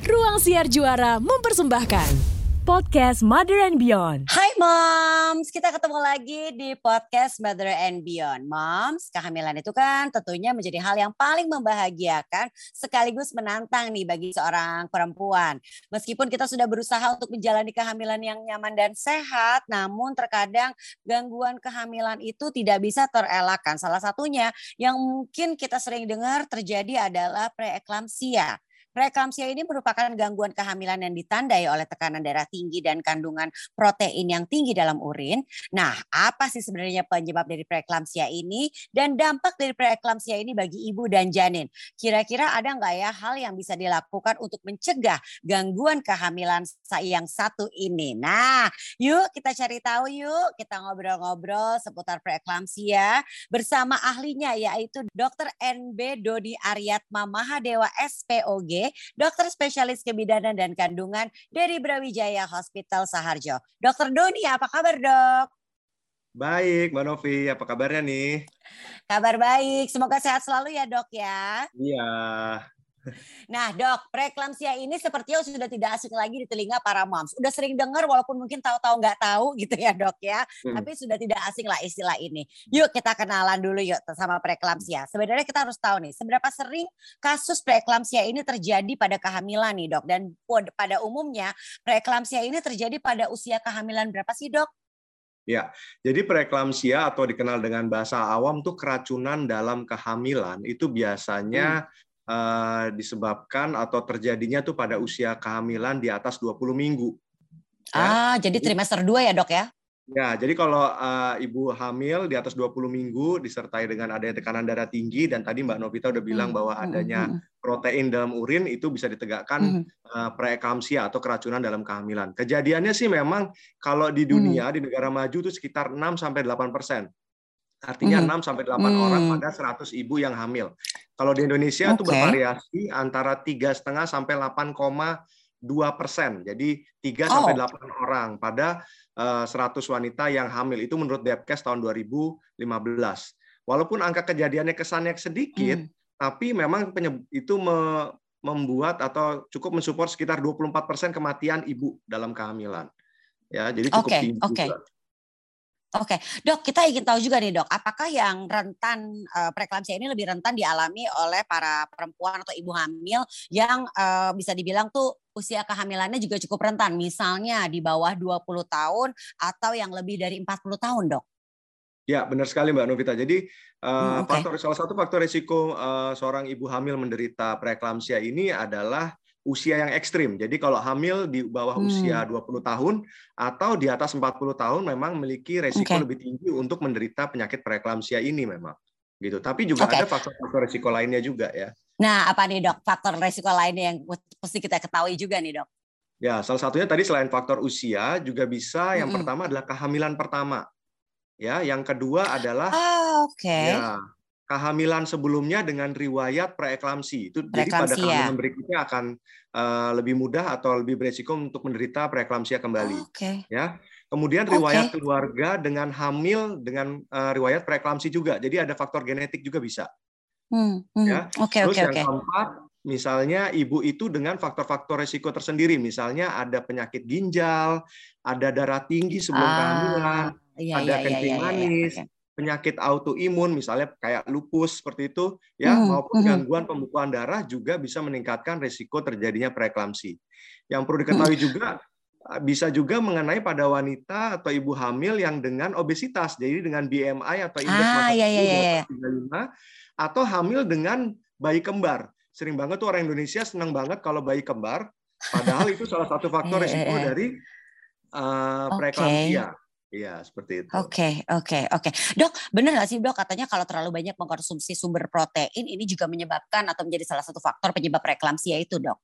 Ruang Siar Juara mempersembahkan podcast Mother and Beyond. Hai Moms, kita ketemu lagi di podcast Mother and Beyond. Moms, kehamilan itu kan tentunya menjadi hal yang paling membahagiakan sekaligus menantang nih bagi seorang perempuan. Meskipun kita sudah berusaha untuk menjalani kehamilan yang nyaman dan sehat, namun terkadang gangguan kehamilan itu tidak bisa terelakkan. Salah satunya yang mungkin kita sering dengar terjadi adalah preeklamsia. Preeklamsia ini merupakan gangguan kehamilan yang ditandai oleh tekanan darah tinggi dan kandungan protein yang tinggi dalam urin. Nah, apa sih sebenarnya penyebab dari preeklamsia ini dan dampak dari preeklamsia ini bagi ibu dan janin? Kira-kira ada nggak ya hal yang bisa dilakukan untuk mencegah gangguan kehamilan yang satu ini? Nah, yuk kita cari tahu yuk. Kita ngobrol-ngobrol seputar preeklamsia bersama ahlinya yaitu Dr. NB Dodi Aryatma Mahadewa SPOG dokter spesialis kebidanan dan kandungan dari Brawijaya Hospital Saharjo. Dokter Doni, apa kabar dok? Baik, Mbak Novi. Apa kabarnya nih? Kabar baik. Semoga sehat selalu ya dok ya. Iya. Nah dok, preeklamsia ini sepertinya sudah tidak asing lagi di telinga para moms. Udah sering dengar walaupun mungkin tahu-tahu nggak tahu gitu ya dok ya. Hmm. Tapi sudah tidak asing lah istilah ini. Yuk kita kenalan dulu yuk sama preeklamsia. Sebenarnya kita harus tahu nih, seberapa sering kasus preeklamsia ini terjadi pada kehamilan nih dok. Dan pada umumnya preeklamsia ini terjadi pada usia kehamilan berapa sih dok? Ya, jadi preeklamsia atau dikenal dengan bahasa awam tuh keracunan dalam kehamilan itu biasanya hmm uh, disebabkan atau terjadinya tuh pada usia kehamilan di atas 20 minggu. Ya. Ah, jadi trimester 2 ya, Dok ya? Ya, jadi kalau uh, ibu hamil di atas 20 minggu disertai dengan adanya tekanan darah tinggi dan tadi Mbak Novita udah bilang hmm. bahwa hmm, adanya hmm. protein dalam urin itu bisa ditegakkan hmm. uh, preekamsia atau keracunan dalam kehamilan. Kejadiannya sih memang kalau di dunia hmm. di negara maju itu sekitar 6 sampai 8 Artinya hmm. 6 sampai 8 hmm. orang pada 100 ibu yang hamil. Kalau di Indonesia okay. itu bervariasi antara tiga setengah sampai 8,2 persen. Jadi 3 oh. sampai 8 orang pada uh, eh, 100 wanita yang hamil itu menurut Depkes tahun 2015. Walaupun angka kejadiannya kesannya sedikit, hmm. tapi memang itu me membuat atau cukup mensupport sekitar 24 persen kematian ibu dalam kehamilan. Ya, jadi cukup okay. tinggi okay. Oke, dok, kita ingin tahu juga nih dok, apakah yang rentan uh, preeklamsia ini lebih rentan dialami oleh para perempuan atau ibu hamil yang uh, bisa dibilang tuh usia kehamilannya juga cukup rentan, misalnya di bawah 20 tahun atau yang lebih dari 40 tahun, dok? Ya, benar sekali Mbak Novita. Jadi uh, hmm, okay. faktor salah satu faktor risiko uh, seorang ibu hamil menderita preeklamsia ini adalah usia yang ekstrim. Jadi kalau hamil di bawah hmm. usia 20 tahun atau di atas 40 tahun memang memiliki resiko okay. lebih tinggi untuk menderita penyakit preeklamsia ini memang. Gitu. Tapi juga okay. ada faktor-faktor resiko lainnya juga ya. Nah, apa nih Dok? Faktor resiko lainnya yang mesti kita ketahui juga nih Dok. Ya, salah satunya tadi selain faktor usia juga bisa yang -hmm. pertama adalah kehamilan pertama. Ya, yang kedua adalah Ah, oke. Okay. Ya, kehamilan sebelumnya dengan riwayat preeklamsi. Itu jadi pada kehamilan berikutnya akan uh, lebih mudah atau lebih beresiko untuk menderita preeklamsia kembali. Oh, okay. Ya. Kemudian riwayat okay. keluarga dengan hamil dengan uh, riwayat preeklamsi juga. Jadi ada faktor genetik juga bisa. Hmm, hmm. Ya. Okay, Terus okay, yang okay. keempat, misalnya ibu itu dengan faktor-faktor resiko tersendiri. Misalnya ada penyakit ginjal, ada darah tinggi sebelum ah, kehamilan, iya, ada iya, kencing iya, iya, manis. Iya, okay penyakit autoimun misalnya kayak lupus seperti itu ya hmm, maupun hmm. gangguan pembekuan darah juga bisa meningkatkan risiko terjadinya preeklamsi. Yang perlu diketahui hmm. juga eh, bisa juga mengenai pada wanita atau ibu hamil yang dengan obesitas, jadi dengan BMI atau indeks ah, massa iya, iya, iya. iya. atau hamil dengan bayi kembar. Sering banget tuh orang Indonesia senang banget kalau bayi kembar, padahal itu salah satu faktor iya, risiko iya. dari uh, preeklamsia. Iya, seperti itu. Oke, oke, oke. Dok, benar nggak sih dok katanya kalau terlalu banyak mengkonsumsi sumber protein ini juga menyebabkan atau menjadi salah satu faktor penyebab preeklamsia itu dok?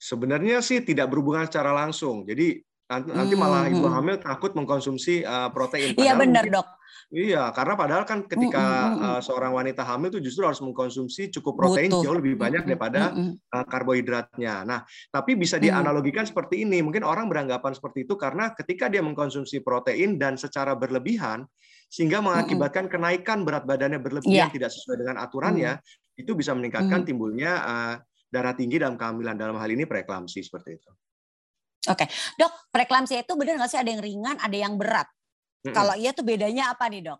Sebenarnya sih tidak berhubungan secara langsung. Jadi nanti malah ibu hmm. hamil takut mengkonsumsi uh, protein. Iya benar dok. Iya, karena padahal kan ketika mm, mm, uh, seorang wanita hamil itu justru harus mengkonsumsi cukup protein Butuh. jauh lebih banyak daripada mm, uh, karbohidratnya. Nah, tapi bisa dianalogikan mm. seperti ini. Mungkin orang beranggapan seperti itu karena ketika dia mengkonsumsi protein dan secara berlebihan sehingga mengakibatkan kenaikan berat badannya berlebihan yeah. tidak sesuai dengan aturannya, mm. itu bisa meningkatkan mm. timbulnya uh, darah tinggi dalam kehamilan dalam hal ini preeklamsi seperti itu. Oke, dok, preeklamsi itu benar nggak sih ada yang ringan, ada yang berat? Mm -mm. Kalau iya tuh bedanya apa nih dok?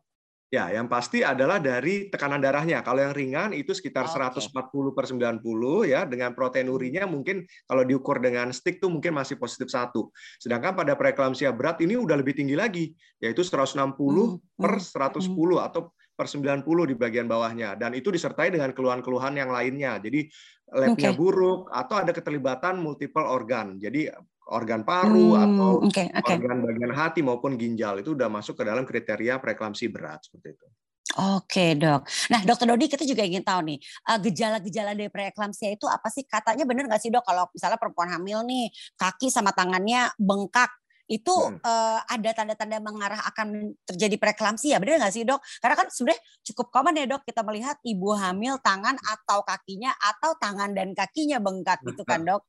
Ya, yang pasti adalah dari tekanan darahnya. Kalau yang ringan itu sekitar okay. 140 per 90 ya, dengan protein urinya mungkin kalau diukur dengan stick tuh mungkin masih positif satu. Sedangkan pada preeklamsia berat ini udah lebih tinggi lagi, yaitu 160 hmm. per 110 hmm. atau per 90 di bagian bawahnya. Dan itu disertai dengan keluhan-keluhan yang lainnya. Jadi labnya okay. buruk atau ada keterlibatan multiple organ. Jadi organ paru hmm, atau okay, okay. organ bagian hati maupun ginjal itu sudah masuk ke dalam kriteria preeklamsi berat seperti itu. Oke dok. Nah dokter Dodi kita juga ingin tahu nih eh, gejala-gejala dari preeklamsia itu apa sih? Katanya benar nggak sih dok kalau misalnya perempuan hamil nih kaki sama tangannya bengkak itu hmm. uh, ada tanda-tanda mengarah akan terjadi preeklamsia, benar nggak sih dok? Karena kan sebenarnya cukup common ya dok kita melihat ibu hamil tangan atau kakinya atau tangan dan kakinya bengkak gitu kan dok?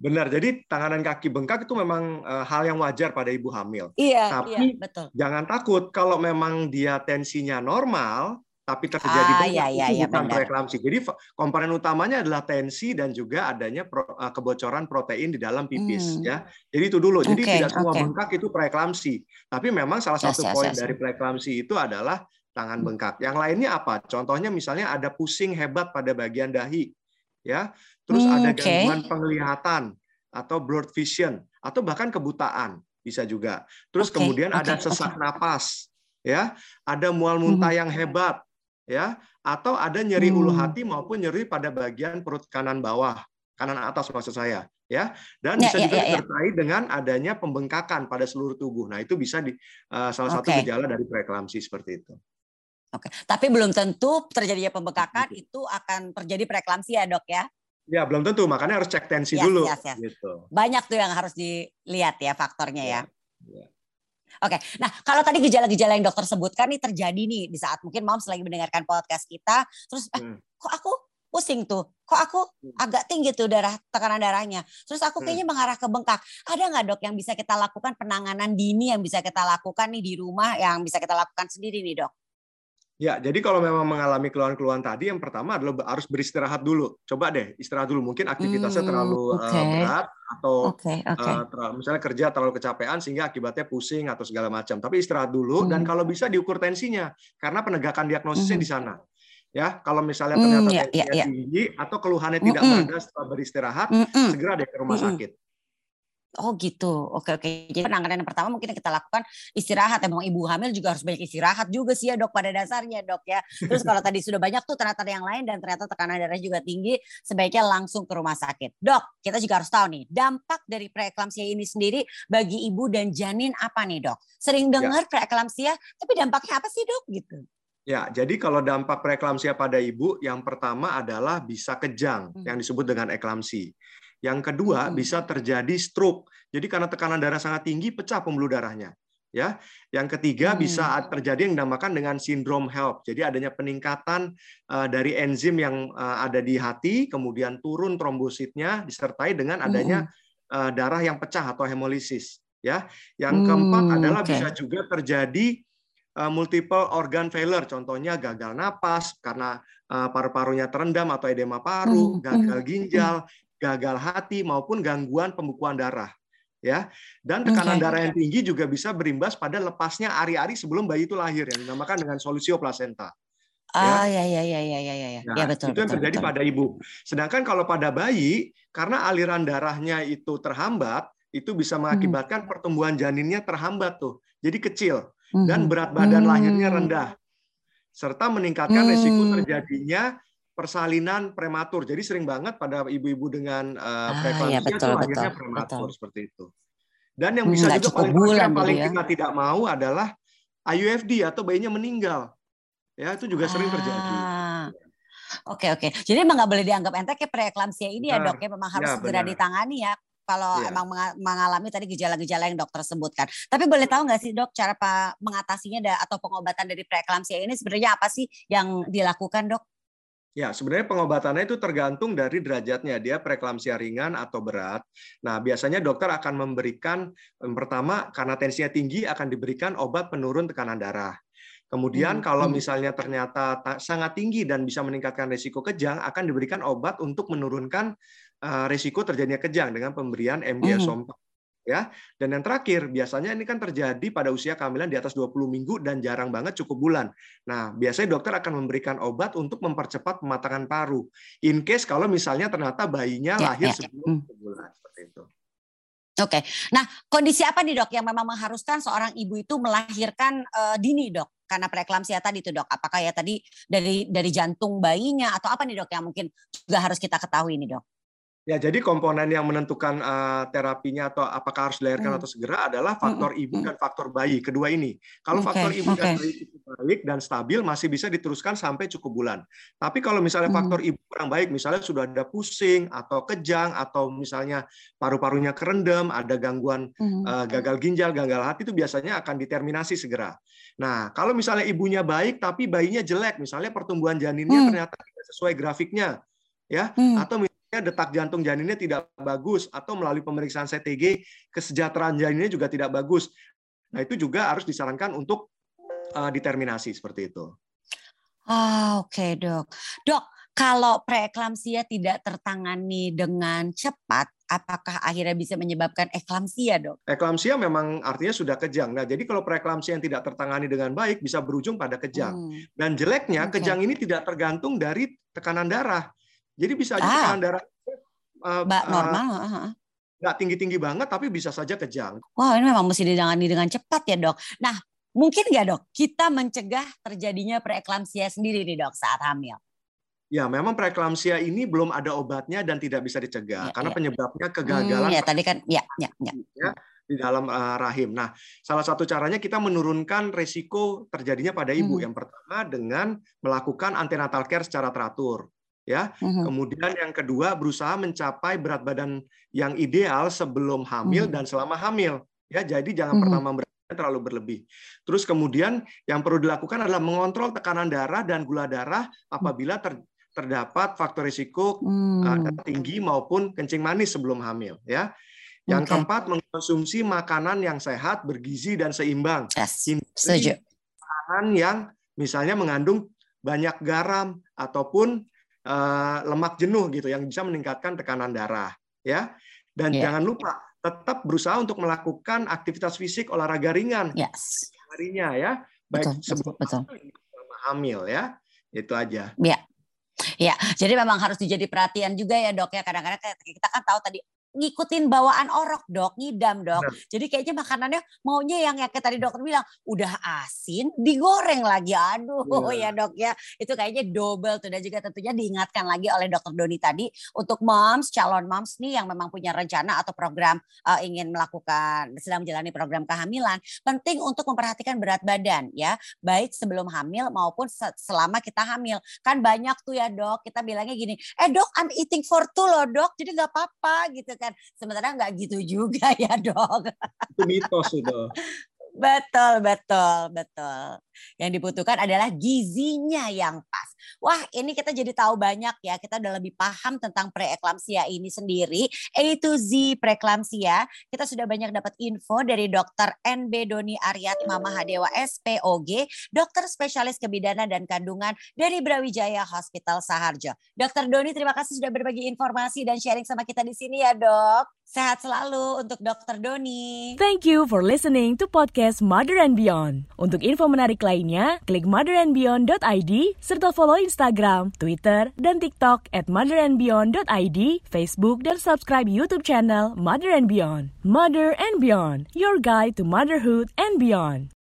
Benar, jadi tangan dan kaki bengkak itu memang uh, hal yang wajar pada ibu hamil. Iya, tapi iya, betul. jangan takut kalau memang dia tensinya normal, tapi terjadi ah, bengkak iya, iya, itu iya, bukan preeklamsi. Jadi komponen utamanya adalah tensi dan juga adanya pro, uh, kebocoran protein di dalam pipis, hmm. ya. Jadi itu dulu. Jadi okay, tidak semua okay. bengkak itu preeklamsi, tapi memang salah satu yes, poin yes, dari preeklamsi itu adalah tangan hmm. bengkak. Yang lainnya apa? Contohnya misalnya ada pusing hebat pada bagian dahi, ya terus hmm, ada gangguan okay. penglihatan atau blurred vision atau bahkan kebutaan bisa juga. Terus okay, kemudian okay, ada sesak okay. napas, ya, ada mual muntah hmm. yang hebat, ya, atau ada nyeri hmm. ulu hati maupun nyeri pada bagian perut kanan bawah, kanan atas maksud saya, ya. Dan ya, bisa ya, juga ya, ya. disertai ya. dengan adanya pembengkakan pada seluruh tubuh. Nah, itu bisa di uh, salah satu okay. gejala dari preeklamsi seperti itu. Oke, tapi belum tentu terjadinya pembengkakan itu akan terjadi preeklamsia, Dok ya? Ya, belum tentu. Makanya harus cek tensi yes, dulu. Yes, yes. Gitu. Banyak tuh yang harus dilihat ya faktornya ya. ya. Oke, nah kalau tadi gejala-gejala yang dokter sebutkan nih terjadi nih di saat mungkin moms lagi mendengarkan podcast kita, terus eh, hmm. kok aku pusing tuh, kok aku hmm. agak tinggi tuh darah tekanan darahnya, terus aku hmm. kayaknya mengarah ke bengkak. Ada nggak dok yang bisa kita lakukan penanganan dini yang bisa kita lakukan nih di rumah yang bisa kita lakukan sendiri nih dok? Ya, jadi kalau memang mengalami keluhan-keluhan tadi, yang pertama adalah harus beristirahat dulu. Coba deh istirahat dulu. Mungkin aktivitasnya hmm, terlalu okay. uh, berat atau okay, okay. Uh, terlalu, misalnya kerja terlalu kecapean sehingga akibatnya pusing atau segala macam. Tapi istirahat dulu hmm. dan kalau bisa diukur tensinya karena penegakan diagnosisnya hmm. di sana. Ya, kalau misalnya ternyata hmm, ya, tensinya ya, ya. tinggi atau keluhannya tidak hmm, hmm. setelah beristirahat, hmm. segera deh ke rumah hmm. sakit. Oh gitu, oke oke. Jadi penanganan yang pertama mungkin kita lakukan istirahat. Emang ibu hamil juga harus banyak istirahat juga sih ya dok pada dasarnya dok ya. Terus kalau tadi sudah banyak tuh ternyata yang lain dan ternyata tekanan darah juga tinggi, sebaiknya langsung ke rumah sakit. Dok, kita juga harus tahu nih dampak dari preeklamsia ini sendiri bagi ibu dan janin apa nih dok? Sering ya. dengar ya. preeklamsia, tapi dampaknya apa sih dok gitu? Ya, jadi kalau dampak preeklamsia pada ibu, yang pertama adalah bisa kejang, hmm. yang disebut dengan eklamsi. Yang kedua hmm. bisa terjadi stroke. Jadi karena tekanan darah sangat tinggi pecah pembuluh darahnya. Ya. Yang ketiga hmm. bisa terjadi yang dinamakan dengan sindrom HELP. Jadi adanya peningkatan uh, dari enzim yang uh, ada di hati, kemudian turun trombositnya disertai dengan adanya hmm. uh, darah yang pecah atau hemolisis. Ya. Yang keempat hmm, adalah okay. bisa juga terjadi multiple organ failure, contohnya gagal napas karena paru-parunya terendam atau edema paru, hmm, gagal ginjal, gagal hati maupun gangguan pembekuan darah ya dan tekanan okay. darah yang tinggi juga bisa berimbas pada lepasnya ari-ari sebelum bayi itu lahir yang dinamakan dengan solusio plasenta Ah ya ya ya ya ya ya ya, nah, ya betul. Itu yang terjadi betul. pada ibu. Sedangkan kalau pada bayi karena aliran darahnya itu terhambat, itu bisa mengakibatkan hmm. pertumbuhan janinnya terhambat tuh. Jadi kecil dan hmm. berat badan hmm. lahirnya rendah. Serta meningkatkan hmm. resiko terjadinya persalinan prematur. Jadi sering banget pada ibu-ibu dengan uh, preeklamsia ah, ya, betul, itu akhirnya betul, prematur betul. seperti itu. Dan yang bisa Nggak juga paling bulan paling ya. kita tidak mau adalah IUFD atau bayinya meninggal. Ya itu juga sering terjadi. Ah. Oke oke. Jadi memang nggak boleh dianggap enteng kayak preeklamsia ini ya dok ya memang harus ya, segera benar. ditangani ya kalau ya. emang mengalami tadi gejala-gejala yang dokter sebutkan. Tapi boleh tahu nggak sih dok cara mengatasinya atau pengobatan dari preeklamsia ini sebenarnya apa sih yang dilakukan dok? Ya, sebenarnya pengobatannya itu tergantung dari derajatnya. Dia preeklamsia ringan atau berat. Nah, biasanya dokter akan memberikan yang pertama karena tensinya tinggi akan diberikan obat penurun tekanan darah. Kemudian hmm. kalau misalnya ternyata sangat tinggi dan bisa meningkatkan risiko kejang, akan diberikan obat untuk menurunkan uh, risiko terjadinya kejang dengan pemberian MGSOM. Hmm. Ya. Dan yang terakhir, biasanya ini kan terjadi pada usia kehamilan di atas 20 minggu dan jarang banget cukup bulan. Nah, biasanya dokter akan memberikan obat untuk mempercepat pematangan paru. In case kalau misalnya ternyata bayinya ya, lahir ya. sebelum hmm. bulan seperti itu. Oke, nah kondisi apa nih dok yang memang mengharuskan seorang ibu itu melahirkan uh, dini dok? karena preeklamsia tadi itu dok? Apakah ya tadi dari dari jantung bayinya atau apa nih dok yang mungkin juga harus kita ketahui nih dok? Ya, jadi komponen yang menentukan uh, terapinya atau apakah harus dilahirkan hmm. atau segera adalah faktor hmm. ibu dan faktor bayi. Kedua ini. Kalau okay. faktor ibu okay. dan bayi cukup baik dan stabil masih bisa diteruskan sampai cukup bulan. Tapi kalau misalnya hmm. faktor ibu kurang baik, misalnya sudah ada pusing atau kejang atau misalnya paru-parunya kerendam, ada gangguan hmm. uh, gagal ginjal, gagal hati itu biasanya akan diterminasi segera. Nah, kalau misalnya ibunya baik tapi bayinya jelek, misalnya pertumbuhan janinnya hmm. ternyata tidak sesuai grafiknya, ya, hmm. atau detak jantung janinnya tidak bagus atau melalui pemeriksaan CTG kesejahteraan janinnya juga tidak bagus. Nah, itu juga harus disarankan untuk uh, determinasi seperti itu. Ah, oke, okay, Dok. Dok, kalau preeklamsia tidak tertangani dengan cepat, apakah akhirnya bisa menyebabkan eklamsia, Dok? Eklamsia memang artinya sudah kejang. Nah, jadi kalau preeklamsia yang tidak tertangani dengan baik bisa berujung pada kejang. Hmm. Dan jeleknya okay. kejang ini tidak tergantung dari tekanan darah. Jadi bisa aja ah. tekanan darah uh, normal. Uh, nggak tinggi-tinggi banget, tapi bisa saja kejang. Wah, ini memang mesti ditangani dengan cepat ya dok. Nah, mungkin nggak dok kita mencegah terjadinya preeklamsia sendiri nih dok saat hamil? Ya, memang preeklamsia ini belum ada obatnya dan tidak bisa dicegah ya, karena ya. penyebabnya kegagalan. Hmm, ya, tadi kan, ya, ya, ya. ya di dalam uh, rahim. Nah, salah satu caranya kita menurunkan resiko terjadinya pada ibu. Hmm. Yang pertama dengan melakukan antenatal care secara teratur ya. Mm-hmm. Kemudian yang kedua berusaha mencapai berat badan yang ideal sebelum hamil mm-hmm. dan selama hamil ya. Jadi jangan mm-hmm. pertama berat terlalu berlebih. Terus kemudian yang perlu dilakukan adalah mengontrol tekanan darah dan gula darah apabila ter, terdapat faktor risiko mm. uh, tinggi maupun kencing manis sebelum hamil ya. Yang okay. keempat mengkonsumsi makanan yang sehat, bergizi dan seimbang. Yes. Setuju. Makanan yang misalnya mengandung banyak garam ataupun lemak jenuh gitu yang bisa meningkatkan tekanan darah ya dan yeah. jangan lupa tetap berusaha untuk melakukan aktivitas fisik olahraga ringan yes. harinya ya baik betul, sebelum betul, betul. hamil ya itu aja ya Ya, jadi memang harus dijadi perhatian juga ya dok ya. Kadang-kadang kita kan tahu tadi ngikutin bawaan orok dok, ngidam dok. Nah. Jadi kayaknya makanannya maunya yang ya kayak tadi dokter bilang udah asin digoreng lagi. Aduh yeah. ya dok ya. Itu kayaknya double tuh dan juga tentunya diingatkan lagi oleh dokter Doni tadi untuk moms, calon moms nih yang memang punya rencana atau program uh, ingin melakukan sedang menjalani program kehamilan, penting untuk memperhatikan berat badan ya, baik sebelum hamil maupun selama kita hamil. Kan banyak tuh ya dok, kita bilangnya gini, eh dok I'm eating for two loh dok, jadi nggak apa-apa gitu kan. Sementara nggak gitu juga ya dok. Itu mitos itu. Betul, betul, betul. Yang dibutuhkan adalah gizinya yang pas. Wah, ini kita jadi tahu banyak ya. Kita udah lebih paham tentang preeklamsia ini sendiri. A to Z preeklamsia. Kita sudah banyak dapat info dari dokter NB Doni Aryat Mama Hadewa SPOG, dokter spesialis kebidanan dan kandungan dari Brawijaya Hospital Saharjo. Dokter Doni, terima kasih sudah berbagi informasi dan sharing sama kita di sini ya, Dok. Sehat selalu untuk Dokter Doni. Thank you for listening to podcast Mother and Beyond. Untuk info lainnya, klik motherandbeyond.id serta follow Instagram, Twitter, dan TikTok at motherandbeyond.id, Facebook, dan subscribe YouTube channel Mother and Beyond. Mother and Beyond, your guide to motherhood and beyond.